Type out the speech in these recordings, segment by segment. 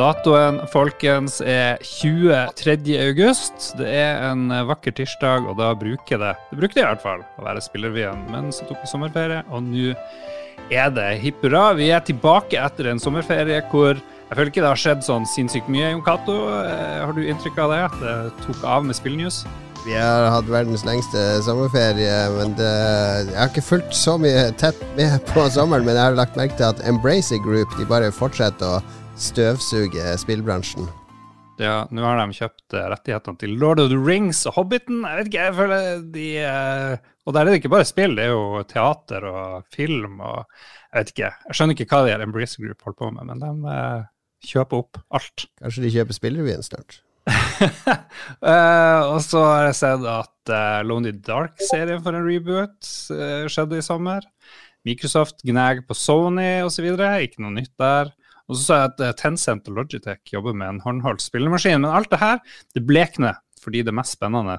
Datoen, folkens, er 23. august. Det er en vakker tirsdag, og da bruker det det brukte i hvert fall å være Spillervien, men så tok vi sommerferie, og nå er det hipp hurra. Vi er tilbake etter en sommerferie hvor jeg føler ikke det har skjedd sånn sinnssykt mye. Jon Cato, eh, har du inntrykk av det? At det tok av med spillnews? Vi har hatt verdens lengste sommerferie, men det, jeg har ikke fulgt så mye tett med på sommeren. Men jeg har lagt merke til at Embracer Group de bare fortsetter å støvsuge spillbransjen. Ja, nå har de kjøpt eh, rettighetene til Lord of the Rings og Hobbiten. Jeg vet ikke, jeg føler de eh, Og der er det ikke bare spill, det er jo teater og film og Jeg vet ikke. Jeg skjønner ikke hva de her Embracer Group holder på med, men de eh, kjøper opp alt. Kanskje de kjøper Spillrevyen snart? uh, og så har jeg sett at uh, Lonely Dark-serien for en reboot uh, skjedde i sommer. Microsoft gnager på Sony osv. Ikke noe nytt der. Og så sa jeg at Tencent og Logitech jobber med en håndholdt spillemaskin. Men alt det her det blekner, fordi det mest spennende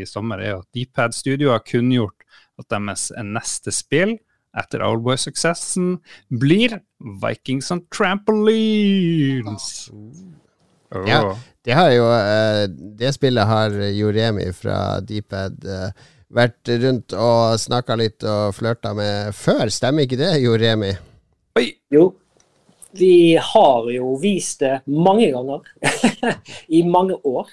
i sommer er at Deepad Studio har kunngjort at deres neste spill etter Owlboy-suksessen blir Vikings on Trampolines. Oh. Ja, det, har jo, det spillet har Joremi fra Deepad uh, vært rundt og snakka litt og flørta med før, stemmer ikke det, Joremi? Oi. Jo, vi har jo vist det mange ganger. I mange år.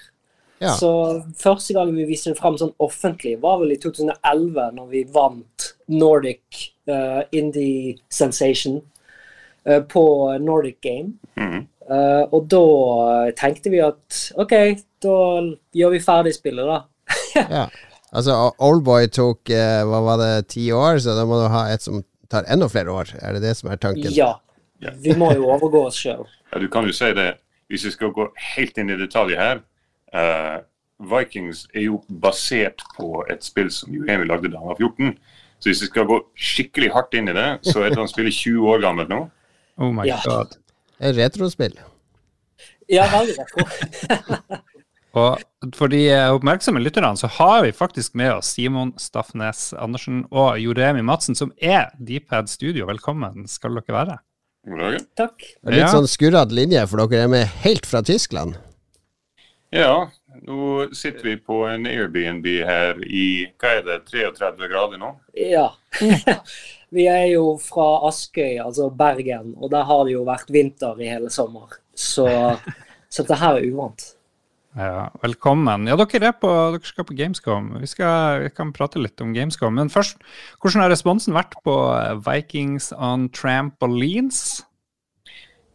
Ja. Så første gang vi viste det fram sånn offentlig, var vel i 2011, når vi vant Nordic uh, Indie Sensation uh, på Nordic Game. Mm. Uh, og da tenkte vi at OK, da gjør vi ferdig spillet, da. ja. Altså, Oldboy tok hva var det, ti år, så da må du ha et som tar enda flere år. Er det det som er tanken? Ja. Vi må jo overgå oss sjøl. Ja, du kan jo si det. Hvis vi skal gå helt inn i detalj her uh, Vikings er jo basert på et spill som Emil lagde da han var 14. Så hvis vi skal gå skikkelig hardt inn i det, så er det han spiller 20 år gammel nå. Oh my ja. god. Et retrospill. Ja, veldig retro. og for de oppmerksomme lytterne så har vi faktisk med oss Simon Staffnes Andersen og Joremi Madsen, som er Deephead Studio. Velkommen skal dere være. God dag. Takk. Litt ja. sånn skurrete linje, for dere er med helt fra Tyskland. Ja, nå sitter vi på en Airbnb her i hva er det, 33 grader nå? Ja. vi er jo fra Askøy, altså Bergen, og der har det jo vært vinter i hele sommer. Så, så dette her er uvant. Ja, velkommen. Ja, dere, på, dere skal på Gamescom. Vi, skal, vi, kan prate litt om Gamescom. Men først, hvordan har responsen vært på Vikings on Trampolines?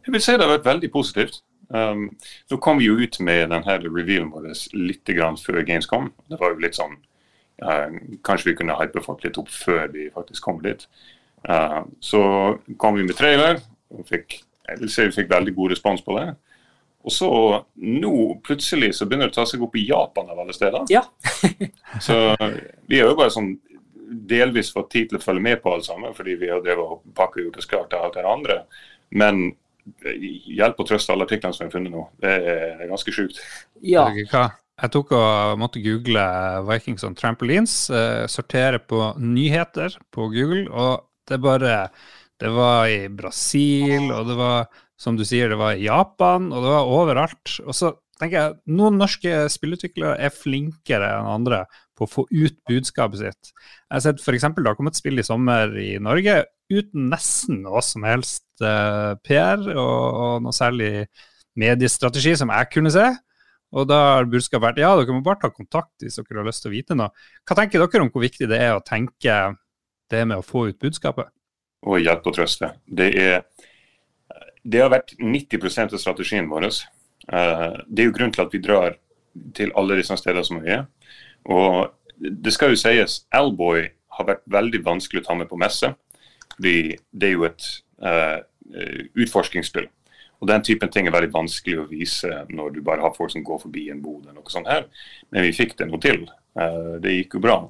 Jeg vil si det har vært veldig positivt. Um, så kom vi jo ut med denne revealen vår litt før Gamescom. Det var jo litt sånn uh, Kanskje vi kunne hype folk litt opp før vi faktisk kom dit. Uh, så kom vi med trailer, og fikk, jeg vil si vi fikk veldig god respons på det. Og så nå plutselig så begynner det å ta seg opp i Japan av alle steder. Ja. så vi har jo bare sånn delvis fått tid til å følge med på alt sammen, fordi vi har drevet og pakka gjort oss klart til alt det andre. Men hjelp og trøst alle artiklene som er funnet nå. Det er ganske sjukt. Ja. Jeg tok og måtte google Vikings on Trampolines, uh, sortere på nyheter på Google, og det bare Det var i Brasil, og det var, som du sier, det var i Japan, og det var overalt. Og så tenker jeg noen norske spillutviklere er flinkere enn andre på å få ut budskapet sitt. Jeg har sett f.eks. det har kommet spill i sommer i Norge uten nesten noe som helst eh, PR og, og, noe særlig mediestrategi som jeg kunne se. Og da har budskapet vært ja, dere må bare ta kontakt hvis dere har lyst til å vite noe. Hva tenker dere om hvor viktig det er å tenke det med å få ut budskapet? Og hjelpe og trøste. Det, er, det har vært 90% av strategien vår. Uh, det er jo grunnen til at vi drar til alle disse stedene som vi er. Og det skal jo sies, Alboy har vært veldig vanskelig å ta med på messe. Fordi det er jo et uh, utforskingsspill. Og Den typen ting er veldig vanskelig å vise når du bare har folk som går forbi en bod. eller noe sånt her. Men vi fikk det noe til. Uh, det gikk jo bra.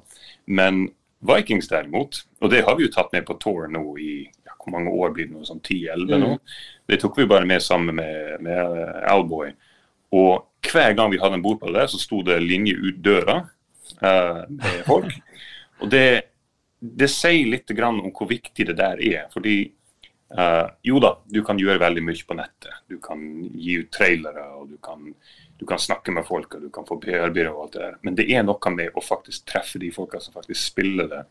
Men Vikings derimot, og det har vi jo tatt med på tour nå i hvor mange år blir det nå, sånn 10-11 nå. Mm. Det tok vi bare med sammen med, med Alboy. Og hver gang vi hadde en bord på det, så sto det linje ut døra uh, med folk. Og det, det sier litt om hvor viktig det der er. fordi Uh, jo da, du kan gjøre veldig mye på nettet. Du kan gi ut trailere, og du kan, du kan snakke med folk, og du kan få PR-byrå og alt det der. Men det er noe med å faktisk treffe de folka som faktisk spiller det,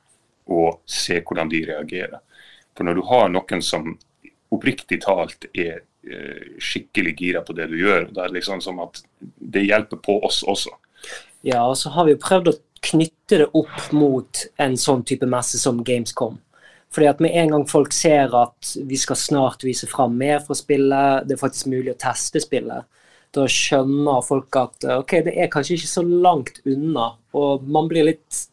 og se hvordan de reagerer. For når du har noen som oppriktig talt er uh, skikkelig gira på det du gjør, da er det liksom som at det hjelper på oss også. Ja, og så har vi jo prøvd å knytte det opp mot en sånn type messe som Gamescom. Fordi at Med en gang folk ser at vi skal snart vise fram mer fra spillet, det er faktisk mulig å teste spillet, da skjønner folk at ok, det er kanskje ikke så langt unna. Og man blir litt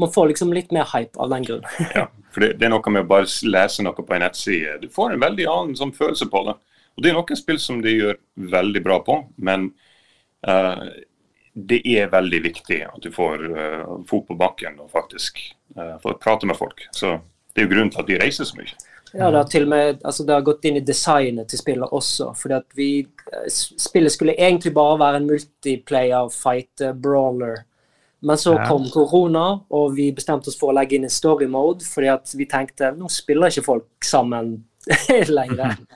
man får liksom litt mer hype av den grunn. ja, for det, det, er noe med å bare lese noe på en nettside. Du får en veldig annen sånn følelse på det. Og Det er noen spill som de gjør veldig bra på, men uh, det er veldig viktig at du får uh, fot på bakken og faktisk uh, får prate med folk. Så det er jo grunnen til at de reiser så mye. Ja, det har til og med altså det har gått inn i designet til spillet også. fordi at vi, eh, Spillet skulle egentlig bare være en multiplayer fight brawler. Men så ja. kom korona, og vi bestemte oss for å legge inn en story mode. fordi at vi tenkte nå spiller ikke folk sammen lenger.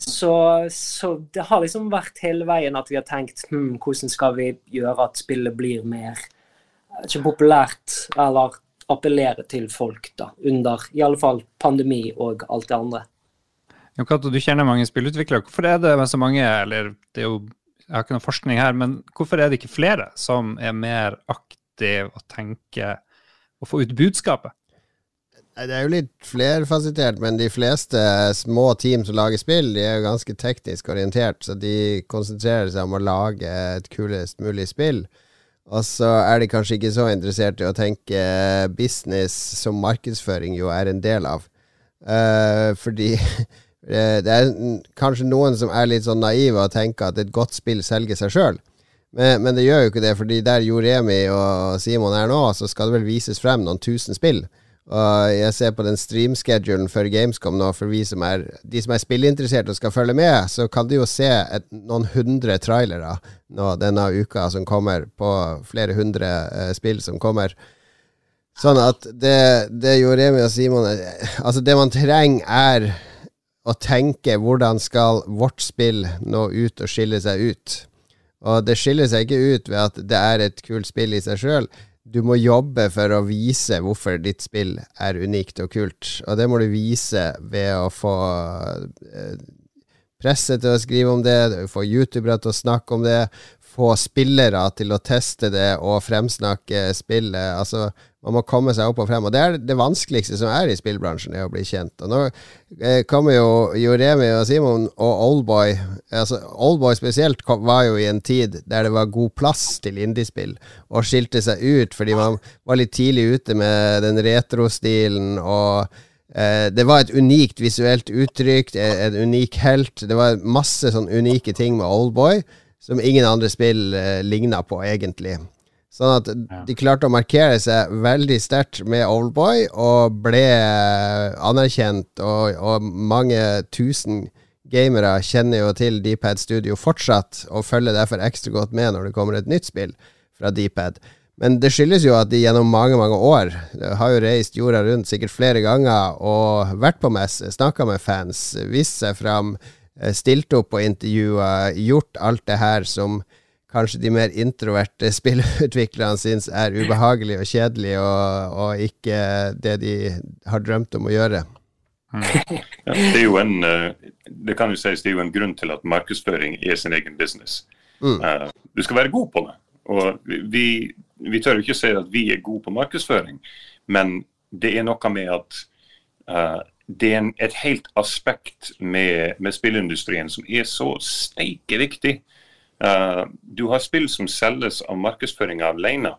Så, så, det har liksom vært hele veien at vi har tenkt hm, hvordan skal vi gjøre at spillet blir mer ikke populært, eller appellere til folk da, under i alle fall pandemi og alt det andre. Ja, Kato, du kjenner mange spillutviklere. Hvorfor er det så mange, eller det er jo, jeg har ikke noe forskning her, men hvorfor er det ikke flere som er mer aktive og tenker å få ut budskapet? Det er jo litt flerfasitert, men de fleste små team som lager spill, de er jo ganske teknisk orientert, så de konsentrerer seg om å lage et kulest mulig spill. Og så er de kanskje ikke så interessert i å tenke business som markedsføring jo er en del av. Uh, fordi det er kanskje noen som er litt sånn naive og tenker at et godt spill selger seg sjøl. Men, men, det gjør jo ikke det, fordi der Joremi og Simon er nå, så skal det vel vises frem noen tusen spill. Og jeg ser på den stream-schedulen for Gamescom nå, for som er, de som er spillinteresserte og skal følge med, så kan du jo se et, noen hundre trailere nå denne uka som kommer, på flere hundre eh, spill som kommer. Sånn at det, det Joremi og Simon Altså, det man trenger, er å tenke hvordan skal vårt spill nå ut og skille seg ut. Og det skiller seg ikke ut ved at det er et kult spill i seg sjøl du må jobbe for å vise hvorfor ditt spill er unikt og kult. Og det må du vise ved å få eh, presse til å skrive om det, få youtubere til å snakke om det, få spillere til å teste det og fremsnakke spillet. Altså, man må komme seg opp og frem. Og det er det vanskeligste som er i spillbransjen, er å bli kjent. Og nå eh, kommer jo, Joremi og Simon og Oldboy altså Oldboy spesielt kom, var jo i en tid der det var god plass til indiespill, og skilte seg ut fordi man var litt tidlig ute med den retrostilen og eh, det var et unikt visuelt uttrykk, en unik helt. Det var masse sånn unike ting med Oldboy som ingen andre spill eh, ligna på, egentlig. Sånn at de klarte å markere seg veldig sterkt med Oldboy, og ble anerkjent, og, og, mange tusen gamere kjenner jo til Dpad Studio fortsatt, og følger derfor ekstra godt med når det kommer et nytt spill fra Dpad. Men det skyldes jo at de gjennom mange mange år har jo reist jorda rundt sikkert flere ganger og vært på messe, snakka med fans, vist seg fram, eh, stilt opp på intervjuer, gjort alt det her som kanskje de mer introverte spillutviklerne syns er ubehagelig og kjedelig, og, og, ikke det de har drømt om å gjøre. Mm. Ja, det er jo en eh, det kan jo sies det er jo en grunn til at markedsføring er sin egen business. Mm. Uh, du skal være god på det. Og vi, vi tør ikke si at vi er gode på markedsføring, men det er noe med at uh, det er en, et helt aspekt med, med spillindustrien som er så steike viktig. Uh, du har spill som selges av markedsføringa alene.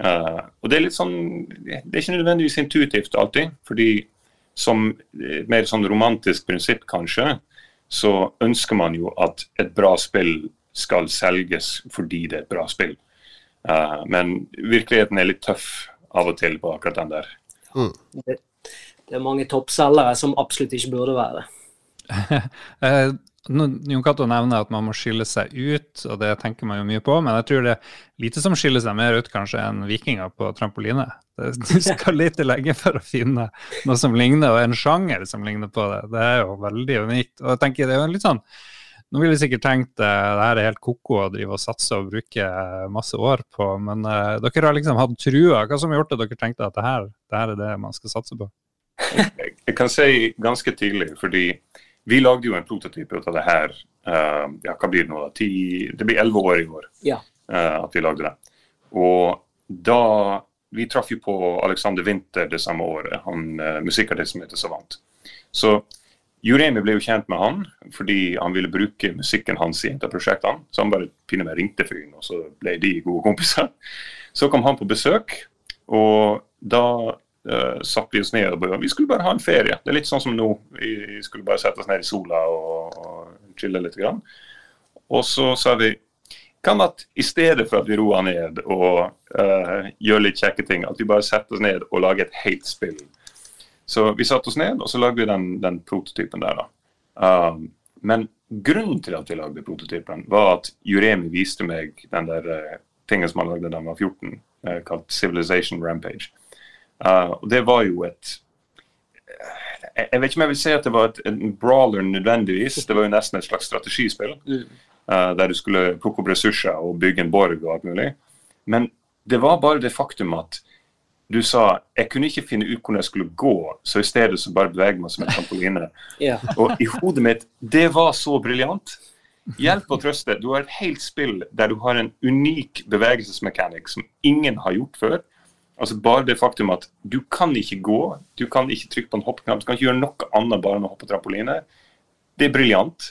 Uh, og det er litt sånn Det er ikke nødvendigvis intuitivt alltid. fordi som et mer sånn romantisk prinsipp, kanskje, så ønsker man jo at et bra spill skal selges fordi det er et bra spill. Uh, men virkeligheten er litt tøff av og til på akkurat den der. Mm. Det, det, er mange toppselgere som absolutt ikke burde være det. Jon Cato nevner at man må skille seg ut, og det tenker man jo mye på, men jeg tror det er lite som skiller seg mer ut kanskje enn vikinger på trampoline. Du skal litt lenge for å finne noe som ligner, og en sjanger som ligner på det. Det er jo veldig unikt. Og jeg tenker det er jo litt sånn nå ville jeg sikkert tenkt uh, det her er helt ko-ko å drive og satse og bruke masse år på, men uh, dere har liksom hatt trua. Hva som har gjort at dere tenkte at det her, det her er det man skal satse på? Jeg kan si ganske tidlig, fordi vi lagde jo en prototype ut av det her. Uh, ja, hva blir det nå? da? Ti, det blir elleve år i år ja. uh, at vi lagde det. Og da Vi traff jo på Alexander Winther det samme året, han uh, musikkartisten som heter Savant. Så Juremi ble jo kjent med han fordi han ville bruke musikken hans i et av prosjektene. Så han bare pinne meg ringte fyren, og så ble de gode kompiser. Så kom han på besøk, og da satte vi oss ned og bare, vi skulle bare ha en ferie. Det er litt sånn som nå. Vi skulle bare sette oss ned i sola og, og chille litt. Grann. Og så sa vi kan at i stedet for at vi roer ned og uh, gjør litt kjekke ting, at vi bare setter oss ned og lager et helt spill. Så vi satte oss ned og så lagde vi den, den prototypen der. da. Um, men grunnen til at vi lagde prototypen, var at Juremi viste meg den der uh, tingen som han lagde da han var 14, uh, kalt Civilization Rampage. Uh, og det var jo et jeg, jeg vet ikke om jeg vil si at det var et, en brawler nødvendigvis. Det var jo nesten et slags strategispill. Uh, der du skulle plukke opp ressurser og bygge en borg og alt mulig. Men det var bare det faktum at du sa jeg kunne ikke finne ut hvordan jeg skulle gå, så i stedet så bare beveger meg som en trampoline. ja. Og i hodet mitt, det var så briljant. Hjelp og trøste. Du har et helt spill der du har en unik bevegelsesmekanikk som ingen har gjort før. Altså Bare det faktum at du kan ikke gå, du kan ikke trykke på en hoppknapp, du kan ikke gjøre noe annet bare enn å hoppe trampoline. Det er briljant.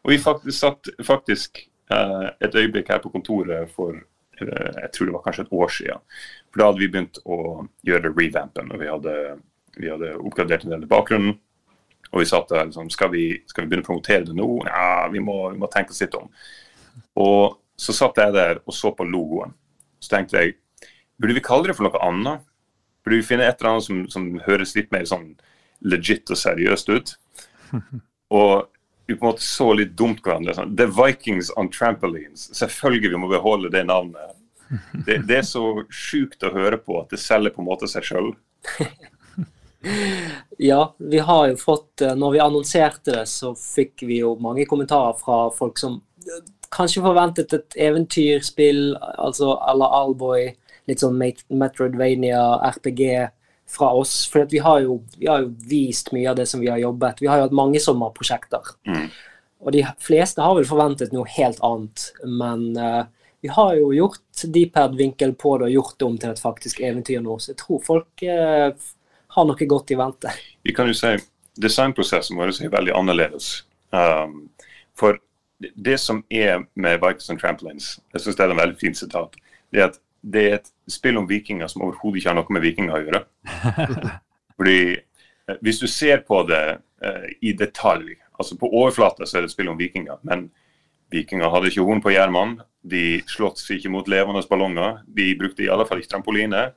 Og vi faktisk, satt faktisk eh, et øyeblikk her på kontoret for eh, jeg tror det var kanskje et år siden. For da hadde vi begynt å gjøre revampen, og vi hadde, vi hadde oppgradert en del i bakgrunnen. Og vi satt der liksom, skal vi, skal vi begynne å promotere det nå? Ja, vi må, vi må tenke oss litt om. Og så satt jeg der og så på logoen. Så tenkte jeg Burde vi kalle det for noe annet? Burde vi finne et eller annet som, som høres litt mer sånn legit og seriøst ut? Og vi på en måte så litt dumt hverandre. Sånn. The Vikings on Trampolines. Selvfølgelig må vi beholde det navnet. Det, det er så sjukt å høre på at det selger på en måte seg sjøl. ja, vi har jo fått eh, Når vi annonserte det, så fikk vi jo mange kommentarer fra folk som eh, kanskje forventet et eventyrspill, altså à la Alboy litt sånn Metroidvania, RPG fra oss. For vi har, jo, vi, har jo, vist mye av det som vi har jobbet. Vi har jo hatt mange sommerprosjekter. Mm. Og de fleste har vel forventet noe helt annet. Men uh, vi har jo gjort deepad-vinkel på det og gjort det om til et faktisk eventyr nå. Så jeg tror folk uh, har noe godt i vente. Vi kan jo si designprosessen vår er veldig annerledes. Um, for det som er med Bikes and Trampolines, jeg syns det er en veldig fin sitat, det er at det er et spill om vikinger som overhodet ikke har noe med vikinger å gjøre. Fordi eh, Hvis du ser på det uh, i detalj, altså på overflata så er det et spill om vikinger, men vikinger hadde ikke horn på hjermene, de slåss ikke mot levende ballonger, de brukte i alle fall ikke trampoline.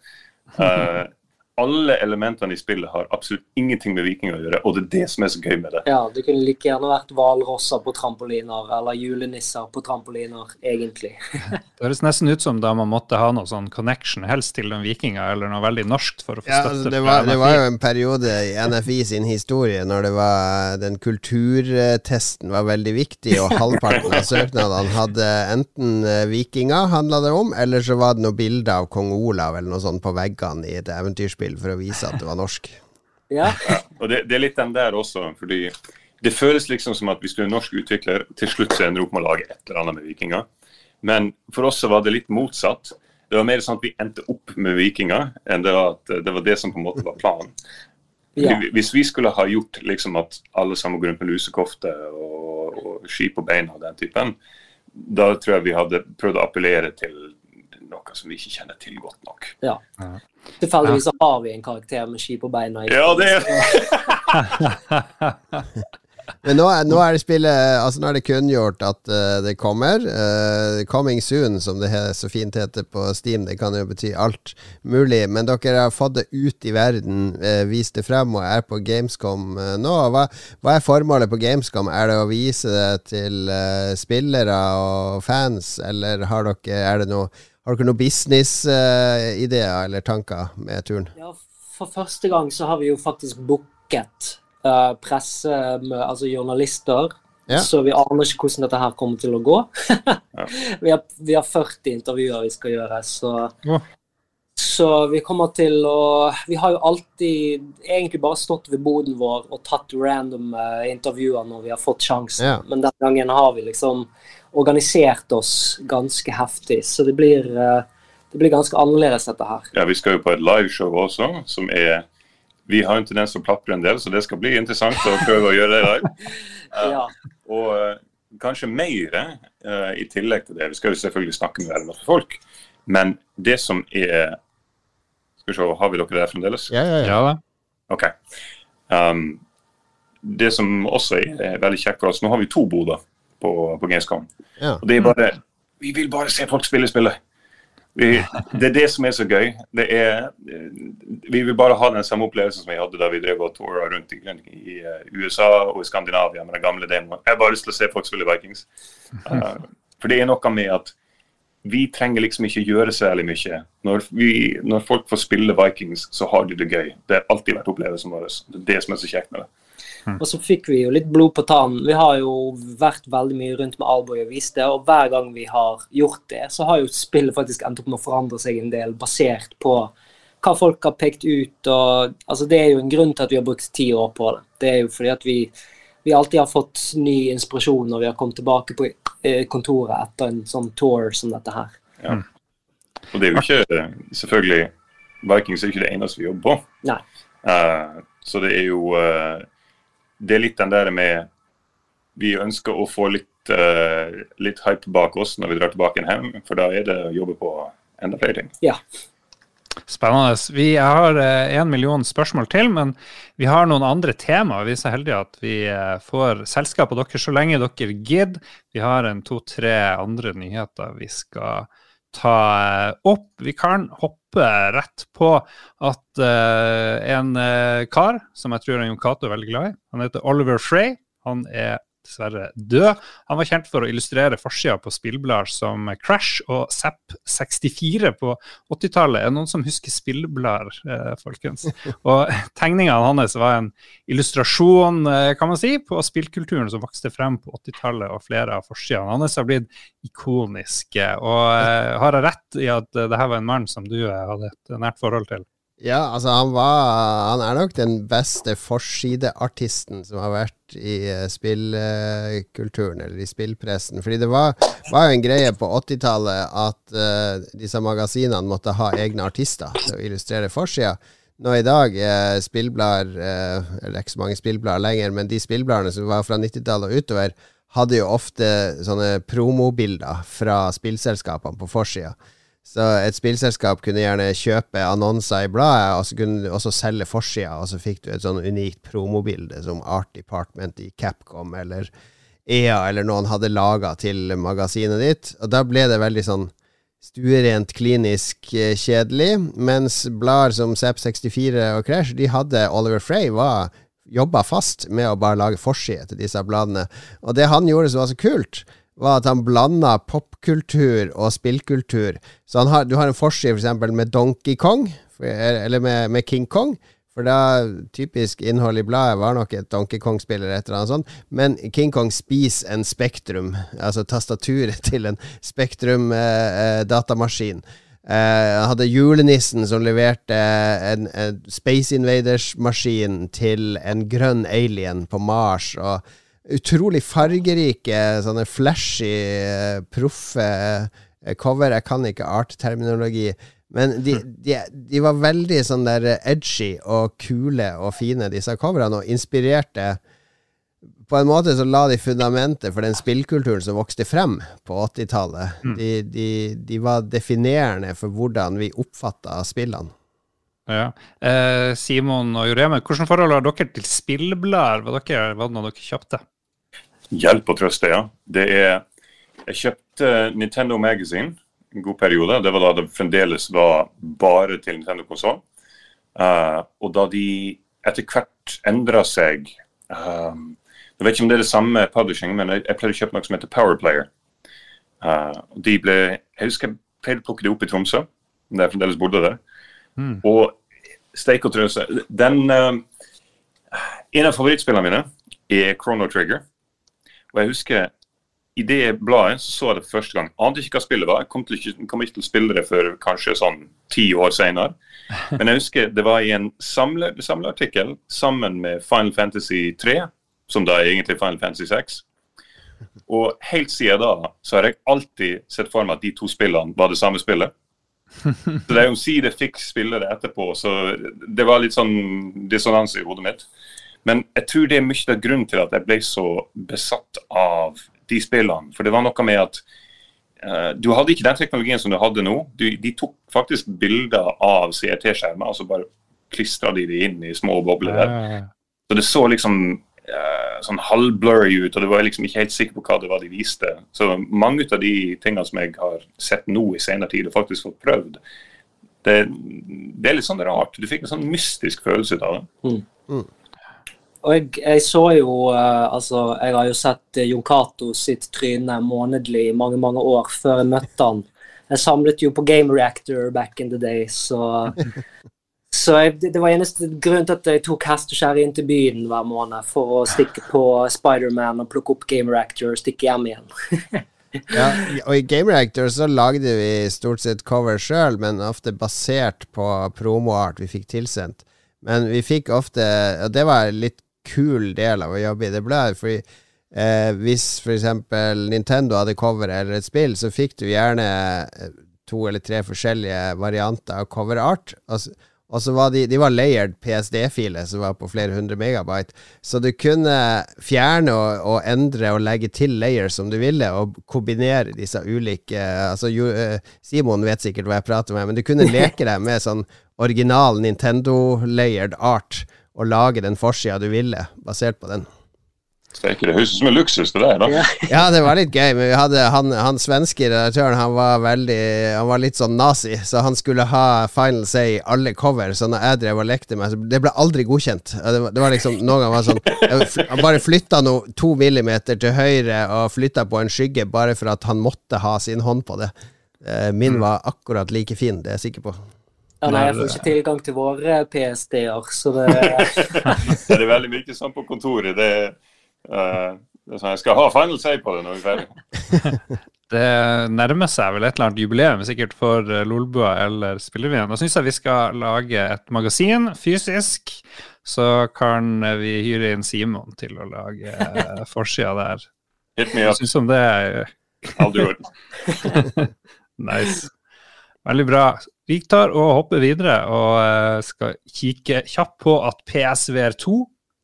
Uh, alle elementene i spillet har absolutt ingenting med vikinger å gjøre, og det er det som er så gøy med det. Ja, det kunne like gjerne vært hvalrosser på trampoliner, eller julenisser på trampoliner, egentlig. det høres nesten ut som da man måtte ha noe sånn connection, helst til noen vikinger, eller noe veldig norskt for å få ja, støtte. Altså, det, var, det var jo en periode i NFI sin historie når det var den kulturtesten var veldig viktig, og halvparten av søknadene hadde enten eh, vikinger, handla det om, eller så var det noe bilde av kong Olav eller noe sånt på veggene i et eventyrspill spill for å vise at det var norsk. Ja. ja og det, det, er litt den der også, fordi det føles liksom som at hvis du er norsk utvikler, til slutt så ender du opp med å lage et eller annet med vikinger. Men for oss så var det litt motsatt. Det var mer sånn at vi endte opp med vikinger, enn det var at det var det som på en måte var planen. Ja. Hvis vi skulle ha gjort liksom at alle sammen går rundt med lusekofte og, og ski på beina og den typen, da tror jeg vi hadde prøvd å appellere til noe som vi ikke kjenner til godt nok. Ja. Tilfeldigvis har vi en karakter med ski på beina. Ja, det er Men nå, nå, er det spillet Altså nå er det kunngjort at uh, det kommer. Uh, coming soon, som det så fint heter på Steam. Det kan jo bety alt mulig. Men dere har fått det ut i verden, uh, vist det frem og er på Gamescom nå. Hva, hva, er formålet på Gamescom? Er det å vise det til spillere og fans, eller har dere, er det noe har dere noen business-ideer eller tanker med turen? Ja, For første gang så har vi jo faktisk booket uh, presse, altså journalister. Ja. Så vi aner ikke hvordan dette her kommer til å gå. vi, har, vi, har, 40 intervjuer vi skal gjøre, så ja. Så vi kommer til å Vi har jo alltid egentlig bare stått ved boden vår og tatt random uh, intervjuer når vi har fått sjansen, Yeah. men denne gangen har vi liksom organisert oss ganske heftig. Så det blir, uh, det blir ganske annerledes, dette her. Ja, vi skal jo på et liveshow også, som er vi har en tendens til å plapre en del, så det skal bli interessant å prøve å gjøre det i dag. ja. Og uh, kanskje mer uh, i tillegg til det. Vi skal jo selvfølgelig snakke med masse folk. Men det som er Skal vi se, har vi dere der fremdeles? Ja, ja, ja. OK. Um, det som også er veldig kjekt for oss Nå har vi to boder på, på Gamescom. Ja. Og det er bare Vi vil bare se folk spille spillet. Vi, det er det som er så gøy. Er, vi vil bare ha den samme opplevelsen som vi hadde da vi drev og toura rundt i, i, eh, USA og i Skandinavia med den gamle demoen. Jeg har bare lyst til å se folk spille Vikings. Uh, for det er noe med at vi trenger liksom ikke gjøre særlig mye. Når, vi, når folk får spille Vikings, så har de det gøy. Det har alltid vært opplevelsen vår. Det er det som er så kjekt med det. Mm. Og så fikk vi jo litt blod på tannen. Vi har jo vært veldig mye rundt med Alboy og vist det, og hver gang vi har gjort det, så har jo spillet faktisk endt opp med å forandre seg en del, basert på hva folk har pekt ut. og altså Det er jo en grunn til at vi har brukt ti år på det. Det er jo fordi at vi, vi alltid har fått ny inspirasjon når vi har kommet tilbake på eh, kontoret etter en sånn tour som dette her. Ja. Og det er jo ikke selvfølgelig Vikings er ikke det eneste vi jobber på. Nei. Uh, så det er jo uh, det er litt den der med Vi ønsker å få litt, uh, litt hype bak oss når vi drar tilbake hjem, for da er det å jobbe på enda flere ting. Ja. Spennende. Vi har én uh, million spørsmål til, men vi har noen andre temaer. Vi er så heldige at vi uh, får selskap av dere så lenge dere gidder. Vi har en to-tre andre nyheter vi skal ta eh, opp. Vi kan hoppe rett på at en kar som jeg tror Jon Cato er veldig glad i, han heter Oliver Frey. Han er dessverre død. Han var kjent for å illustrere forsida på spillblader som Crash og Zapp64 på 80-tallet. Er det noen som husker spillblader, eh, folkens? Og tegningene hans var en illustrasjon, eh, kan man si, på spillkulturen som vokste frem på 80-tallet, og flere av forsidene hans har blitt ikoniske. Og eh, har jeg rett i at det her var en mann som du hadde et nært forhold til? Ja, altså han var Han er nok den beste forsideartisten som har vært i uh, spillkulturen, uh, eller i spillpressen. Fordi det var, var jo en greie på 80-tallet at uh, disse magasinene måtte ha egne artister til å illustrere forsida. Nå i dag er spillblader Eller ikke så mange spillblader lenger, men de spillbladene som var fra 90-tallet og utover, hadde jo ofte sånne promobilder fra spillselskapene på forsida. Så et spillselskap kunne gjerne kjøpe annonser i bladet, og så kunne du også selge forsida, og så fikk du et sånn unikt promobilde som Art Department i Capcom eller EA eller noen hadde laga til magasinet ditt. Og da ble det veldig sånn stuerent, klinisk eh, kjedelig. Mens blader som Zapp64 og Crash, de hadde Oliver Frey var jobba fast med å bare lage forside til disse bladene. Og det han gjorde som var så kult, var at han blanda popkultur og spillkultur. Så har, du har en forside f.eks. Med Donkey Kong, eller med, med, King Kong. For da typisk innhold i bladet var nok et Donkey Kong-spill eller et eller annet sånt. Men King Kong spiser en Spektrum, altså tastaturet til en Spektrum-datamaskin. Eh, eh, uh, hadde julenissen som leverte en, en Space Invaders-maskin til en grønn alien på Mars. og utrolig fargerike, sånne flashy, proffe eh, cover. Jeg kan ikke art-terminologi. Men de, de, de, var veldig sånn der edgy og kule og fine, disse coverne, og inspirerte På en måte så la de fundamentet for den spillkulturen som vokste frem på 80-tallet. Mm. De, de, de, var definerende for hvordan vi oppfatta spillene. Ja. Eh, Simon og Jureme, hvordan forhold har dere til spillblader? Var, dere, var det noe dere kjøpte? Hjelp og trøste, ja. Det er Jeg kjøpte Nintendo Magazine en god periode. Det var da det fremdeles var bare til Nintendo konsoll. Uh, og da de etter hvert endra seg um, Jeg vet ikke om det er det samme publishing, men jeg, jeg pleide å kjøpe noe som heter Powerplayer. Uh, de ble, jeg husker jeg pleide å plukke det opp i Tromsø, der jeg fremdeles bodde der. Mm. Og steik og trøse Den uh, En av favorittspillene mine er Chrono Trigger. Og jeg husker i det bladet så, så jeg det første gang. Ante ikke hva spillet var. Jeg kom, ikke, kom ikke til å spille det før kanskje sånn ti år senere. Men jeg husker det var i en samle, samleartikkel sammen med Final Fantasy 3, som da er egentlig Final Fantasy 6. Og helt siden da så har jeg alltid sett for meg at de to spillene var det samme spillet. Så det er jo si det etterpå, så det var litt sånn dissonans i hodet mitt. Men jeg tror det er mye av grunnen til at jeg ble så besatt av de spillene. For det var noe med at uh, du hadde ikke den teknologien som du hadde nå. Du, de tok faktisk bilder av CRT-skjermer, og så bare klistra de det inn i små bobler der. Så det så liksom uh, sånn halvblurry ut, og du var liksom ikke helt sikker på hva det var de viste. Så mange av de tingene som jeg har sett nå i senere tid og faktisk fått prøvd, det, det, er litt sånn rart. Du fikk en sånn mystisk følelse ut av det. Mm. Og jeg, jeg, så jo uh, Altså, jeg har jo sett uh, Jon Cato sitt tryne månedlig i mange, mange år før jeg møtte han. Jeg samlet jo på Game Reactor back in the day, så Så jeg, det var eneste grunn til at jeg tok hest og kjerre inn til byen hver måned for å stikke på Spiderman og plukke opp Game Reactor og stikke hjem igjen. ja, og i Game Reactor så lagde vi stort sett cover sjøl, men ofte basert på promoart vi fikk tilsendt. Men vi fikk ofte Og det var litt kul del av å jobbe i det bladet. Fordi eh, hvis f.eks. Nintendo hadde cover eller et spill, så fikk du gjerne eh, to eller tre forskjellige varianter av cover art. Altså, og så var de, de var layered PSD-filer som var på flere hundre megabyte. Så du kunne fjerne og, og, endre og legge til layers som du ville, og kombinere disse ulike Altså, jo, uh, Simon vet sikkert hva jeg prater med, men du kunne leke deg med sånn original Nintendo-layered art og lage den forsida du ville, basert på den. Steike, det høres ut som en luksus, til deg, da. ja, det var litt gøy, men vi hadde han, han svenske redaktøren, han var veldig Han var litt sånn nazi, så han skulle ha Final Say i alle cover. Så når jeg drev og lekte med det ble aldri godkjent. Det var, det var liksom Noen ganger var sånn Han bare flytta noe to millimeter til høyre og flytta på en skygge bare for at han måtte ha sin hånd på det. Eh, min mm. var akkurat like fin, det er jeg sikker på. Ja, nei, jeg får ikke tilgang til våre PST-er, så det Det er veldig mye sånn på kontoret. Det, uh, det er sånn, Jeg skal ha final say på det når vi er ferdig. det nærmer seg vel et eller annet jubileum sikkert for eh, Lolbua eller Spillervien. Da syns jeg vi skal lage et magasin fysisk. Så kan vi hyre inn Simon til å lage eh, forsida der. Hit me up. Syns om det I'll do it. nice. Veldig bra. Vi tar og hopper videre og eh, skal kikke kjapt på at PSVR 2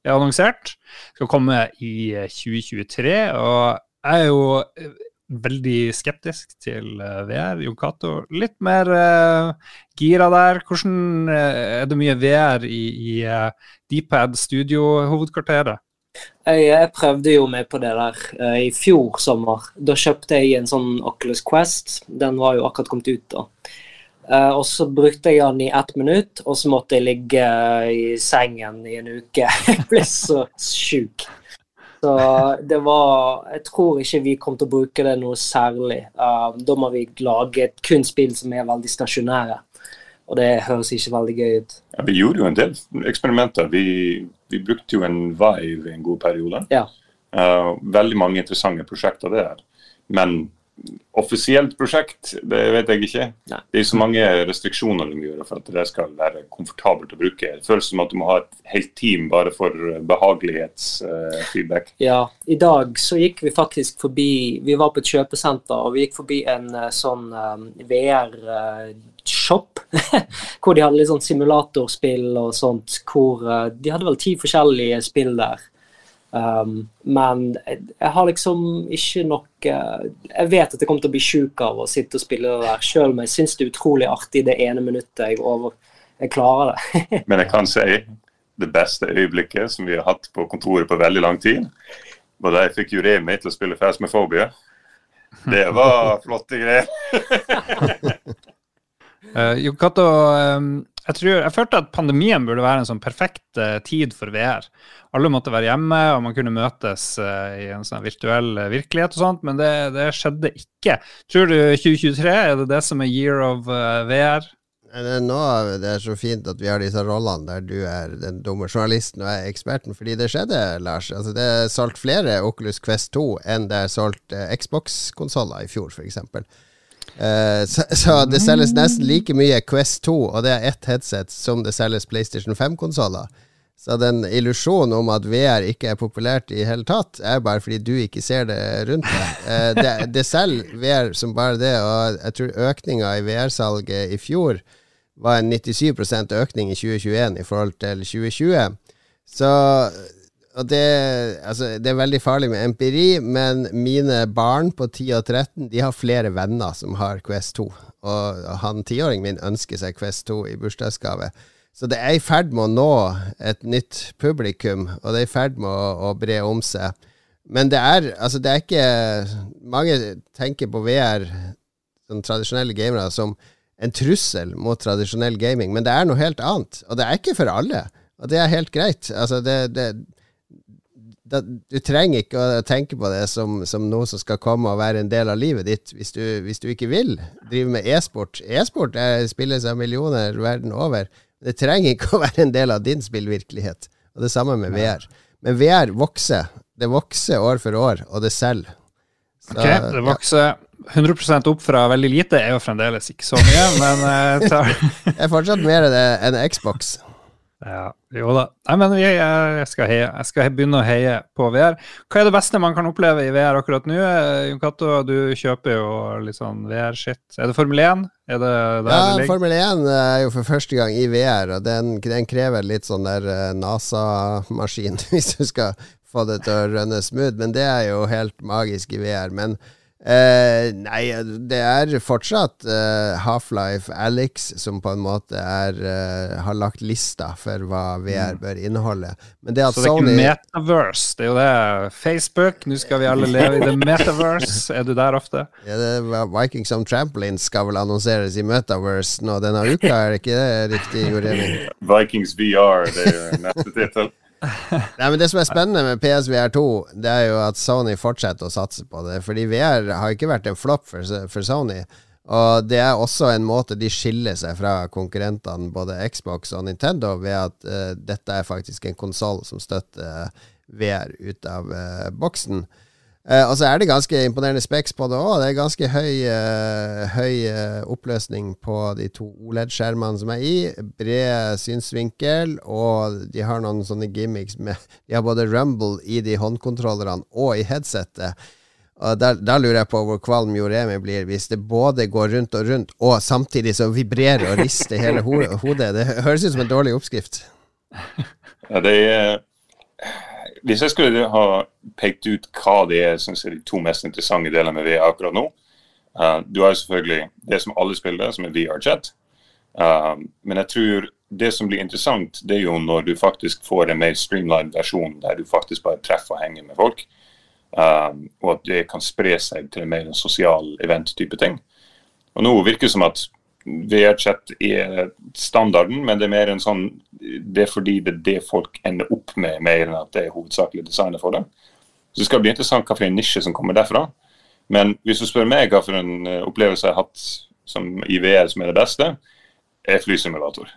er annonsert. Skal komme i 2023. Eh, og jeg er jo eh, veldig skeptisk til VR. Jon Cato, litt mer uh, gira der. Hvordan uh, Er det mye VR i, i uh, Dpad Studio-hovedkvarteret? Jeg, jeg, prøvde jo med på det der uh, i fjor sommer. Da kjøpte jeg en sånn Oculus Quest. Den var jo akkurat kommet ut da. Uh, og så brukte jeg den i ett minutt, og så måtte jeg ligge i sengen i en uke. jeg ble så sjuk. Så det var Jeg tror ikke vi kom til å bruke det noe særlig. Uh, da må vi lage et kun spill som er veldig stasjonære. Og det høres ikke veldig gøy ut. Ja, vi gjorde jo en del eksperimenter. Vi, vi brukte jo en Vive i en god periode. Ja. Uh, veldig mange interessante prosjekter der. Men offisielt prosjekt, det vet jeg ikke. Nei. Det er så mange restriksjoner du må gjøre for at det skal være komfortabelt å bruke. Det føles som at du må ha et helt team bare for behagelighetsfeedback. Uh, ja, i dag så gikk vi faktisk forbi Vi var på et kjøpesenter, og vi gikk forbi en uh, sånn um, VR-shop. Uh, hvor de hadde litt sånn simulatorspill og sånt. Hvor de hadde vel ti forskjellige spill der. Um, men jeg, jeg, har liksom ikke nok uh, Jeg vet at jeg kommer til å bli sjuk av å sitte og spille det der, sjøl men jeg syns det er utrolig artig det ene minuttet jeg, over, jeg klarer det. Men jeg kan si det beste øyeblikket som vi har hatt på kontoret på veldig lang tid, var da jeg fikk Juremi til å spille Fast med Phobia. Det var flotte greier. uh, jo, Kato, um, jeg, tror, jeg følte at pandemien burde være en sånn perfekt uh, tid for VR. Alle måtte være hjemme, og man kunne møtes uh, i en sånn virtuell virkelighet og sånt, men det, det, skjedde ikke. Tror du 2023 er det det som er year of VR? Nå, det er så fint at vi har disse rollene der du er den dumme journalisten og jeg er eksperten, fordi det skjedde, Lars. Altså, det er solgt flere Oculus Quest 2 enn det er solgt Xbox-konsoller i fjor, f.eks. Eh, så, så, det selges nesten like mye Quest 2, og det er ett headset, som det selges PlayStation 5-konsoller. Så den illusjonen om at VR ikke er populært i hele tatt, er bare fordi du ikke ser det rundt deg. Eh, det, det selger VR som bare det, og jeg tror økninga i VR-salget i fjor var en 97% økning i 2021 i forhold til 2020. Så det, altså, det, er veldig farlig med empiri, men mine barn på 10 og 13 De har flere venner som har Quest 2. Og han tiåringen min ønsker seg Quest 2 i bursdagsgave. Så det er i ferd med å nå et nytt publikum, og det er i ferd med å, å bre om seg. Men det er, altså det er ikke Mange tenker på VR, sånn tradisjonelle gamere, som en trussel mot tradisjonell gaming, men det er noe helt annet. Og det er ikke for alle, og det er helt greit. Altså, det, det, det, du trenger ikke å tenke på det som, som, noe som skal komme og være en del av livet ditt, hvis du, hvis du ikke vil drive med e-sport. E-sport spilles av millioner verden over. Det trenger ikke å være en del av din spillvirkelighet. Og det samme med VR. Men VR vokser. Det vokser år for år, og det selger. Ok, det vokser. 100% opp fra veldig lite er jo fremdeles ikke så mye, men uh, tar... Det er fortsatt mer enn Xbox. Ja, jo da. Nei, men jeg, jeg, skal heie. jeg skal begynne å heie på VR. Hva er det beste man kan oppleve i VR akkurat nå? Eh, Jon Cato, du kjøper jo litt sånn VR-shit. Er det Formel 1? Er det ja, det Formel 1 er jo for første gang i VR, og den, den krever litt sånn der NASA-maskin hvis du skal få det til å rønne smooth, men det er jo helt magisk i VR. Men Uh, nei, det er fortsatt eh, Half-Life Alex som på en måte er, eh, har lagt lista for hva VR mm. bør inneholde. Men det at Så det er Sony... ikke metaverse, det er jo det. Facebook, nå skal vi alle leve i the metaverse. Er du der ofte? Ja, det, Vikings on Trampoline skal vel annonseres i metaverse nå denne uka, er det ikke det riktig, Joremi? Vikings VR, det er neste tittel. Nei, men Det som er spennende med PSVR 2, det er jo at Sony fortsetter å satse på det. Fordi VR har ikke vært en flopp for, for, Sony. Og det er også en måte de skiller seg fra konkurrentene, både Xbox og Nintendo, ved at uh, dette er faktisk en konsoll som støtter VR ut av uh, boksen. Uh, og så er det ganske imponerende speks på det òg. Det er ganske høy, uh, høy uh, oppløsning på de to OLED-skjermene som er i. Bred synsvinkel, og de har noen sånne gimmicks med De har både rumble i de håndkontrollerne og i headsetet. Og der, lurer jeg på hvor kvalm Joremi blir hvis det både går rundt og rundt, og samtidig så vibrerer og rister hele hodet. Det høres ut som en dårlig oppskrift. Ja, det er hvis jeg skulle ha pekt ut hva det er synes jeg, de to mest interessante delene med VR akkurat nå uh, Du har jo selvfølgelig det som alle spiller, som er VR-chat. Uh, men jeg tror det som blir interessant, det er jo når du faktisk får en mer streamlined versjon der du faktisk bare treffer og henger med folk. Uh, og at det kan spre seg til en mer sosial event-type ting. Og nå virker det som at VR-chat er standarden, men det er mer en sånn Det er fordi det er det folk ender opp med, mer enn at det er hovedsakelig designet for det. Så det skal bli interessant hva for en nisje som kommer derfra. Men hvis du spør meg hva for en eh, opplevelse jeg har hatt som i VR som er det beste, er flysimulator.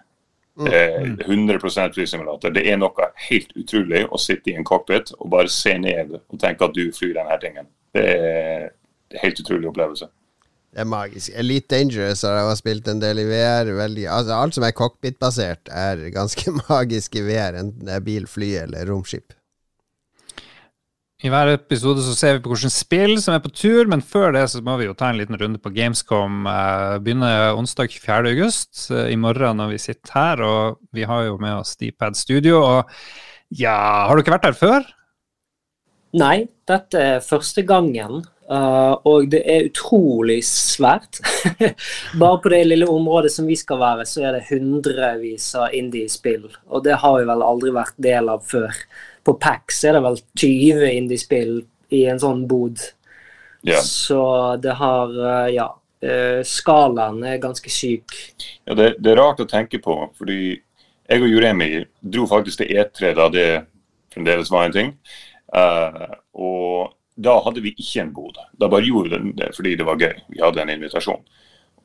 100 mm. 100 flysimulator. Det er noe helt utrolig å sitte i en cockpit og bare se ned og tenke at du flyr denne tingen. Det er en helt utrolig opplevelse. Det er magisk. Elite Dangerous har jeg spilt en del i VR. Veldig, altså alt som er cockpit-basert, er ganske magisk i VR, enten det er bil, fly eller romskip. I hver episode så ser vi på hvilke spill som er på tur, men før det så må vi jo ta en liten runde på Gamescom. Uh, begynner onsdag 24. august, uh, i morgen når vi sitter her. Og vi har jo med oss Dpad Studio. Og ja, har du ikke vært her før? Nei, dette er første gangen Uh, og det er utrolig svært. Bare på det lille området som vi skal være, så er det hundrevis av indie-spill. Og det har vi vel aldri vært del av før. På PAX er det vel 20 indie-spill i en sånn bod. Yeah. Så det har uh, Ja. Uh, skalaen er ganske syk. Ja, det, det, er rart å tenke på, fordi jeg og Juremi dro faktisk til E3 da det fremdeles var en ting. og da hadde vi ikke en bod. Da bare gjorde vi det fordi det var gøy. Vi hadde en invitasjon.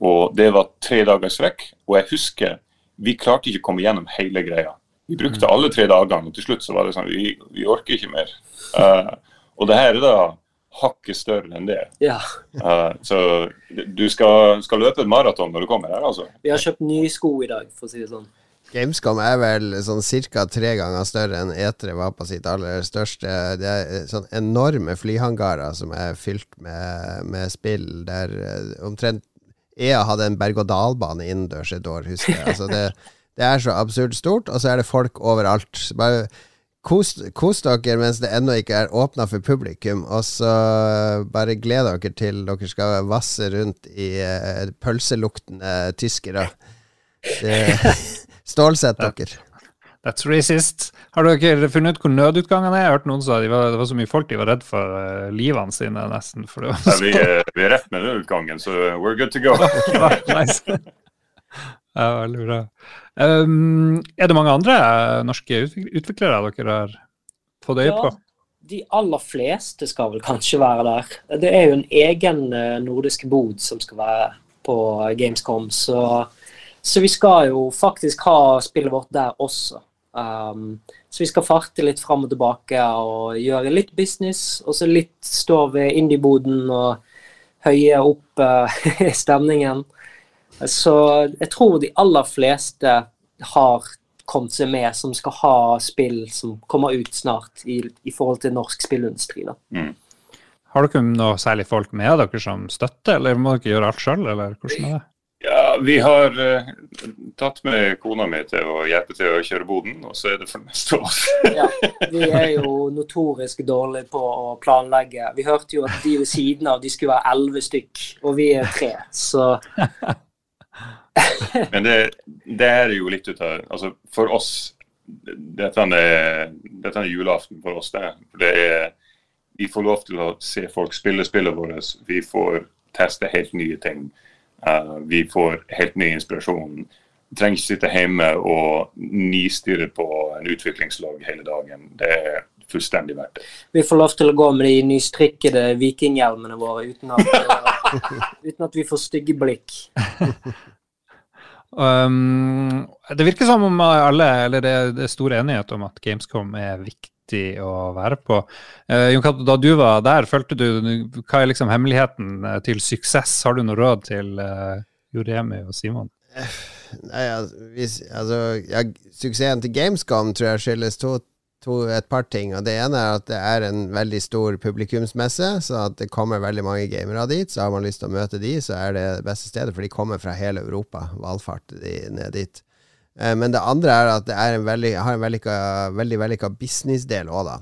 Og det var tre dagers strekk. Og jeg husker vi klarte ikke å komme gjennom hele greia. Vi brukte mm. alle tre dagene, og til slutt så var det sånn Vi, vi orker ikke mer. Uh, og det her er da hakket større enn det. Ja. Uh, så du skal, skal løpe et maraton når du kommer her, altså. Vi har kjøpt nye sko i dag, for å si det sånn. Gamescom er vel sånn ca. tre ganger større enn E3 var på sitt aller største. Det er sånn enorme flyhangarer som er fylt med, med spill der eh, omtrent EA hadde en berg-og-dal-bane innendørs et år, husker jeg. Altså det, det, er så absurd stort, og så er det folk overalt. Bare kos, kos dere mens det ennå ikke er åpna for publikum, og så bare gled dere til dere skal vasse rundt i uh, pølseluktende tyskere. Det Stålsett dere. That's racist. Har dere funnet ut hvor nødutgangen er? Jeg har hørt noen sa de var, det var så mye folk de var redd for uh, livene sine, nesten. Ja, vi, er, vi, er, rett med nødutgangen, så we're good to go. nice. Ja, veldig bra. Um, er det mange andre uh, norske utviklere dere har fått øye på? Ja, de aller fleste skal vel kanskje være der. Det er jo en egen uh, nordisk bod som skal være på Gamescom, så så vi skal jo faktisk ha spillet vårt der også. Um, så vi skal farte litt fram og tilbake og gjøre litt business, og så litt stå ved indieboden og høye opp uh, stemningen. Så jeg tror de aller fleste har kommet seg med, som skal ha spill som kommer ut snart i, i forhold til norsk spillindustri. Mm. Har dere noe særlig folk med dere som støtter, eller må dere gjøre alt sjøl, eller hvordan er det? Ja, Vi har uh, tatt med kona mi til å hjelpe til å kjøre boden, og så er det for neste år. ja, Vi er jo notorisk dårlige på å planlegge. Vi hørte jo at de ved siden av de skulle være elleve stykk, og vi er tre, så Men det, det, er jo litt ut av Altså, for oss Dette er, dette er julaften for oss. Det, det er, vi får lov til å se folk spille spillet vårt. Vi får teste helt nye ting. Uh, vi får helt ny inspirasjon. Vi trenger ikke sitte hjemme og nistirre på en utviklingslag hele dagen. Det er fullstendig verdt det. Vi får lov til å gå med de nystrikkede vikinghjelmene våre uten at, uten at vi får stygge blikk. um, det virker som om alle, eller det, det er stor enighet om at Gamescom er viktig viktig å være på. Eh, Jon Cato, da du var der, følte du Hva er liksom hemmeligheten eh, til suksess? Har du noe råd til eh, Joremi og Simon? Nei, altså, altså ja, Suksessen til Gamescom tror jeg skyldes to, to, et par ting. og Det ene er at det er en veldig stor publikumsmesse, så at det kommer veldig mange gamere dit. Så har man lyst til å møte de, så er det det beste stedet, for de kommer fra hele Europa. Valfart de ned dit. Eh, men det andre er at det er en veldig, har en vellykka, veldig vellykka businessdel òg, da.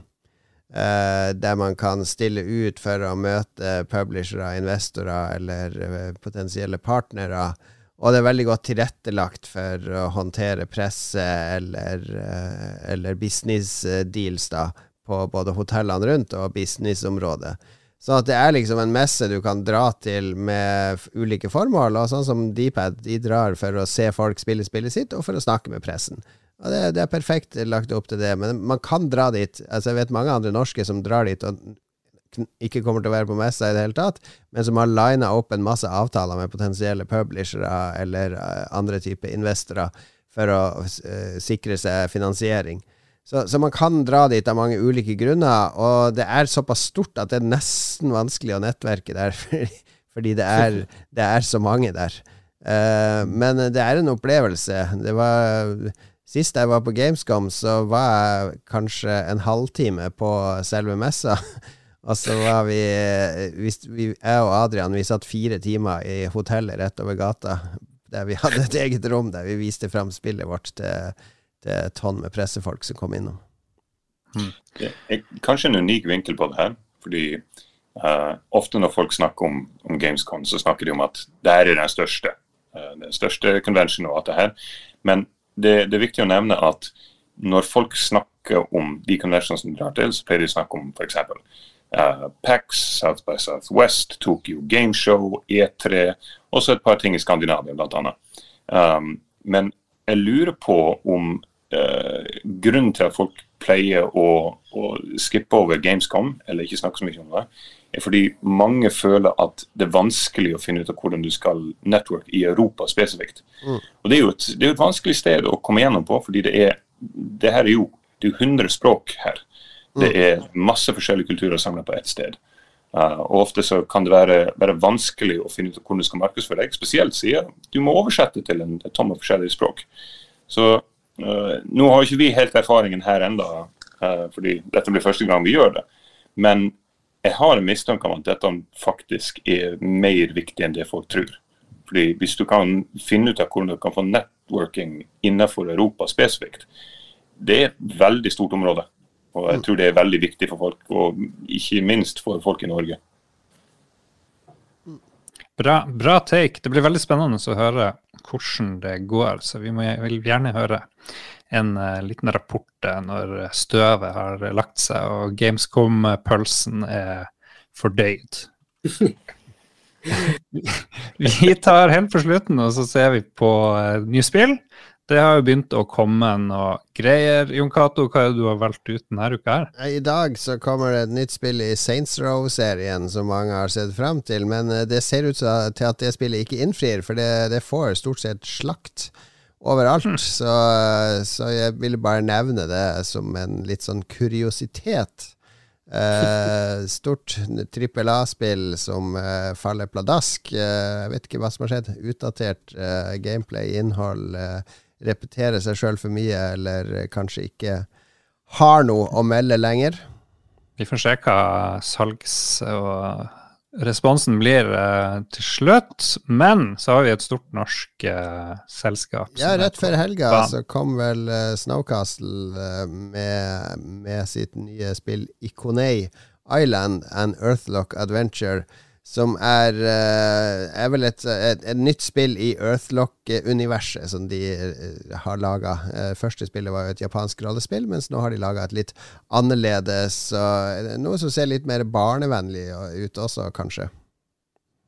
Uh, der man kan stille ut for å møte publishere, investorer eller uh, potensielle partnere. Og det er veldig godt tilrettelagt for å håndtere presse eller, eller business deals da, på både hotellene rundt og businessområdet. Så at det er liksom en messe du kan dra til med ulike formål. Og sånn som Dpad, de drar for å se folk spille spillet sitt, og for å snakke med pressen. Og det, det, er perfekt lagt opp til det. Men man kan dra dit. Altså Jeg vet mange andre norske som drar dit og ikke kommer til å være på messa i det hele tatt, men som har lina opp en masse avtaler med potensielle publishere eller eh, andre typer investorer for å uh, sikre seg finansiering. Så, så, man kan dra dit av mange ulike grunner, og det er såpass stort at det er nesten vanskelig å nettverke der, fordi, det, er, det, er, så mange der. Uh, men det er en opplevelse. Det var Sist jeg var på Gamescom, så var jeg kanskje en halvtime på selve messa. Og så var vi, vi, Jeg og Adrian vi satt fire timer i hotellet rett over gata, der vi hadde et eget rom der vi viste fram spillet vårt til det er et tonn med pressefolk som kom innom. Hmm. Kanskje en unik vinkel på det her. fordi Uh, ofte når folk snakker om, om, Gamescom, så snakker de om at det er den største. Uh, den største convention og alt det her. Men det, det, er viktig å nevne at når folk snakker om de conventionene som de drar til, så pleier de å snakke om f.eks. Uh, PAX, South by Southwest, Tokyo Gameshow, E3, også et par ting i Skandinavia bl.a. Um, men jeg lurer på om grunnen til at folk pleier å, å skippe over Gamescom, eller ikke snakke så mye om det, er fordi mange føler at det er vanskelig å finne ut av hvordan du skal network i Europa spesifikt. Mm. Og Det er jo et, det er et, vanskelig sted å komme gjennom på, fordi det er det her er jo det er 100 språk her. Det mm. er masse forskjellige kulturer samla på ett sted. Uh, og Ofte så kan det være, være, vanskelig å finne ut hvordan du skal markedsføre deg, spesielt siden du må oversette til en, tomme forskjellige språk. Så Nå har ikke vi helt erfaringen her enda, uh, fordi dette blir første gang vi gjør det. Men jeg har en mistanke om at dette faktisk er mer viktig enn det folk tror. Fordi Hvis du kan finne ut av hvordan du kan få networking innenfor Europa spesifikt, det er et veldig stort område. Og jeg tror det er veldig viktig for folk, og ikke minst for folk i Norge. Bra, bra take. Det blir veldig spennende å høre hvordan det går. Så vi må, vil gjerne høre en uh, liten rapport uh, når støvet har lagt seg og Gamescom-pølsen er fordøyd. vi tar helt på slutten, og så ser vi på uh, nye spill. Det har jo begynt å komme noe greier. Jon Cato, hva er det du har valgt ut denne uka her? I dag så kommer det et nytt spill i Saints Row-serien som mange har sett frem til, men det ser ut til at det spillet ikke innfrir, for det, det får stort sett slakt overalt. Mm. Så, så, jeg ville bare nevne det som en litt sånn kuriositet. Eh, stort trippel A-spill som eh, faller pladask. Eh, jeg vet ikke hva som har skjedd. Utdatert eh, gameplay, innhold. Eh, repeterer seg sjøl for mye, eller kanskje ikke har noe å melde lenger. Vi får se hva salgs- og responsen blir uh, til slutt. Men så har vi et stort norsk uh, selskap. Ja, rett før helga så kom vel uh, Snowcastle med, med, sitt nye spill Iconei Island and Earthlock Adventure som er, uh, er vel et, et, et, nytt spill i Earthlock-universet som de uh, har laga. Uh, første spillet var jo et japansk rollespill, mens nå har de laga et litt annerledes Noe som ser litt mer barnevennlig ut også, kanskje.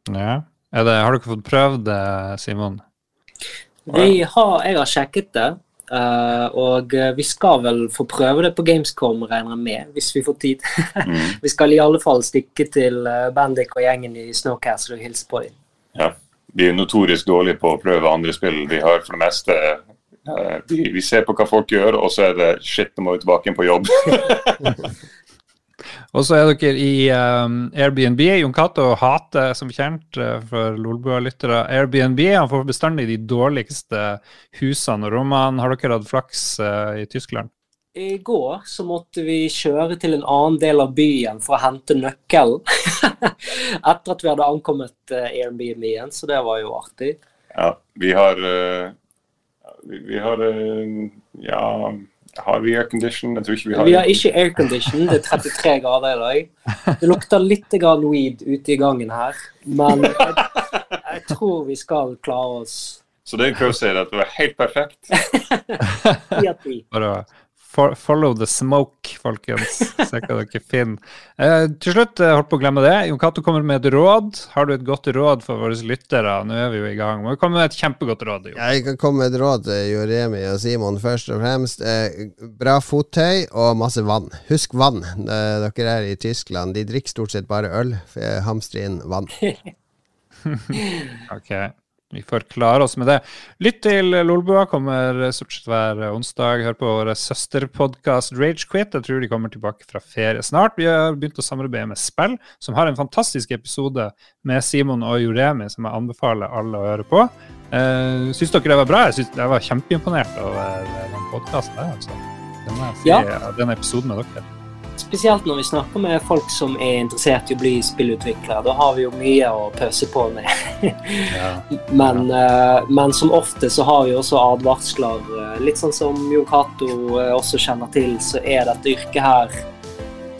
Ja. Det, har du ikke fått prøvd det, Simon? Har, jeg har sjekket det. Uh, og eh, vi skal vel få prøve det på Gamescom, regner jeg med, hvis vi får tid. mm. Vi skal i alle fall stikke til uh, Bandic og gjengen i Snowcastle og hilse på dem. Ja, vi er notorisk dårlige på å prøve andre spill. Vi har for det meste uh, vi, vi, ser på hva folk gjør, og så er det shit, nå må vi tilbake inn på jobb. Og så er dere i um, Airbnb. Jon Cato hater som kjent uh, for Lolbua-lyttere Airbnb. Han får bestandig de dårligste husene og rommene. Har dere hatt flaks uh, i Tyskland? I går så måtte vi kjøre til en annen del av byen for å hente nøkkelen. Etter at vi hadde ankommet uh, Airbnb igjen, så det var jo artig. Ja, vi har vi, vi har ja har vi aircondition? Jeg tror ikke vi har Vi har ikke aircondition. Det er 33 grader i dag. Det lukter litt weed ute i gangen her, men jeg, jeg tror vi skal klare oss. Så det jeg prøver å si, er at det var helt perfekt? Ti av ti follow the smoke, folkens. Se hva dere finner. Eh, til slutt, jeg holdt på å glemme det. Jon Cato kommer med et råd. Har du et godt råd for våre lyttere? Nå er vi jo i gang. Må vi komme med et kjempegodt råd? Jo. Jeg kan komme med et råd til Joremi og Simon først og fremst. Eh, bra fottøy og masse vann. Husk vann. Eh, dere er i Tyskland. De drikker stort sett bare øl. Hamstre inn vann. ok. Vi får klare oss med det. Lytt til Lolbua kommer stort sett hver onsdag. Hør på vår søsterpodkast Ragequit. Jeg tror de kommer tilbake fra ferie snart. Vi har begynt å samarbeide med Spill, som har en fantastisk episode med Simon og Joremi som jeg anbefaler alle å høre på. Uh, syns dere det var bra? Jeg, synes, jeg var kjempeimponert over den podkasten. Altså. Den, ja. den episoden med dere. Spesielt når vi snakker med folk som er interessert i å bli spillutviklere. Da har vi jo mye å pøse på med. ja. men, uh, men, som ofte så har vi også advarsler. Eh, litt sånn som Jo Cato uh, også kjenner til, så er dette yrket her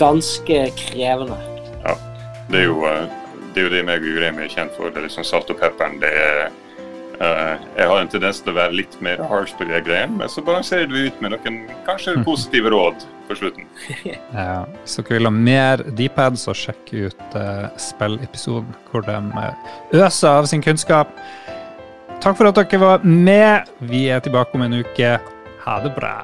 ganske krevende. Ja. Det er jo det, er jo det meg og Juremi er kjent for. Det er liksom salt og pepperen. det er jeg har en tendens til å være litt mer harsh på de greiene, men så balanserer du ut med noen kanskje positive råd på slutten. ja, Hvis dere vil ha mer Dpad, så sjekk ut uh, spillepisoden hvor de øser av sin kunnskap. Takk for at dere var med. Vi er tilbake om en uke. Ha det bra.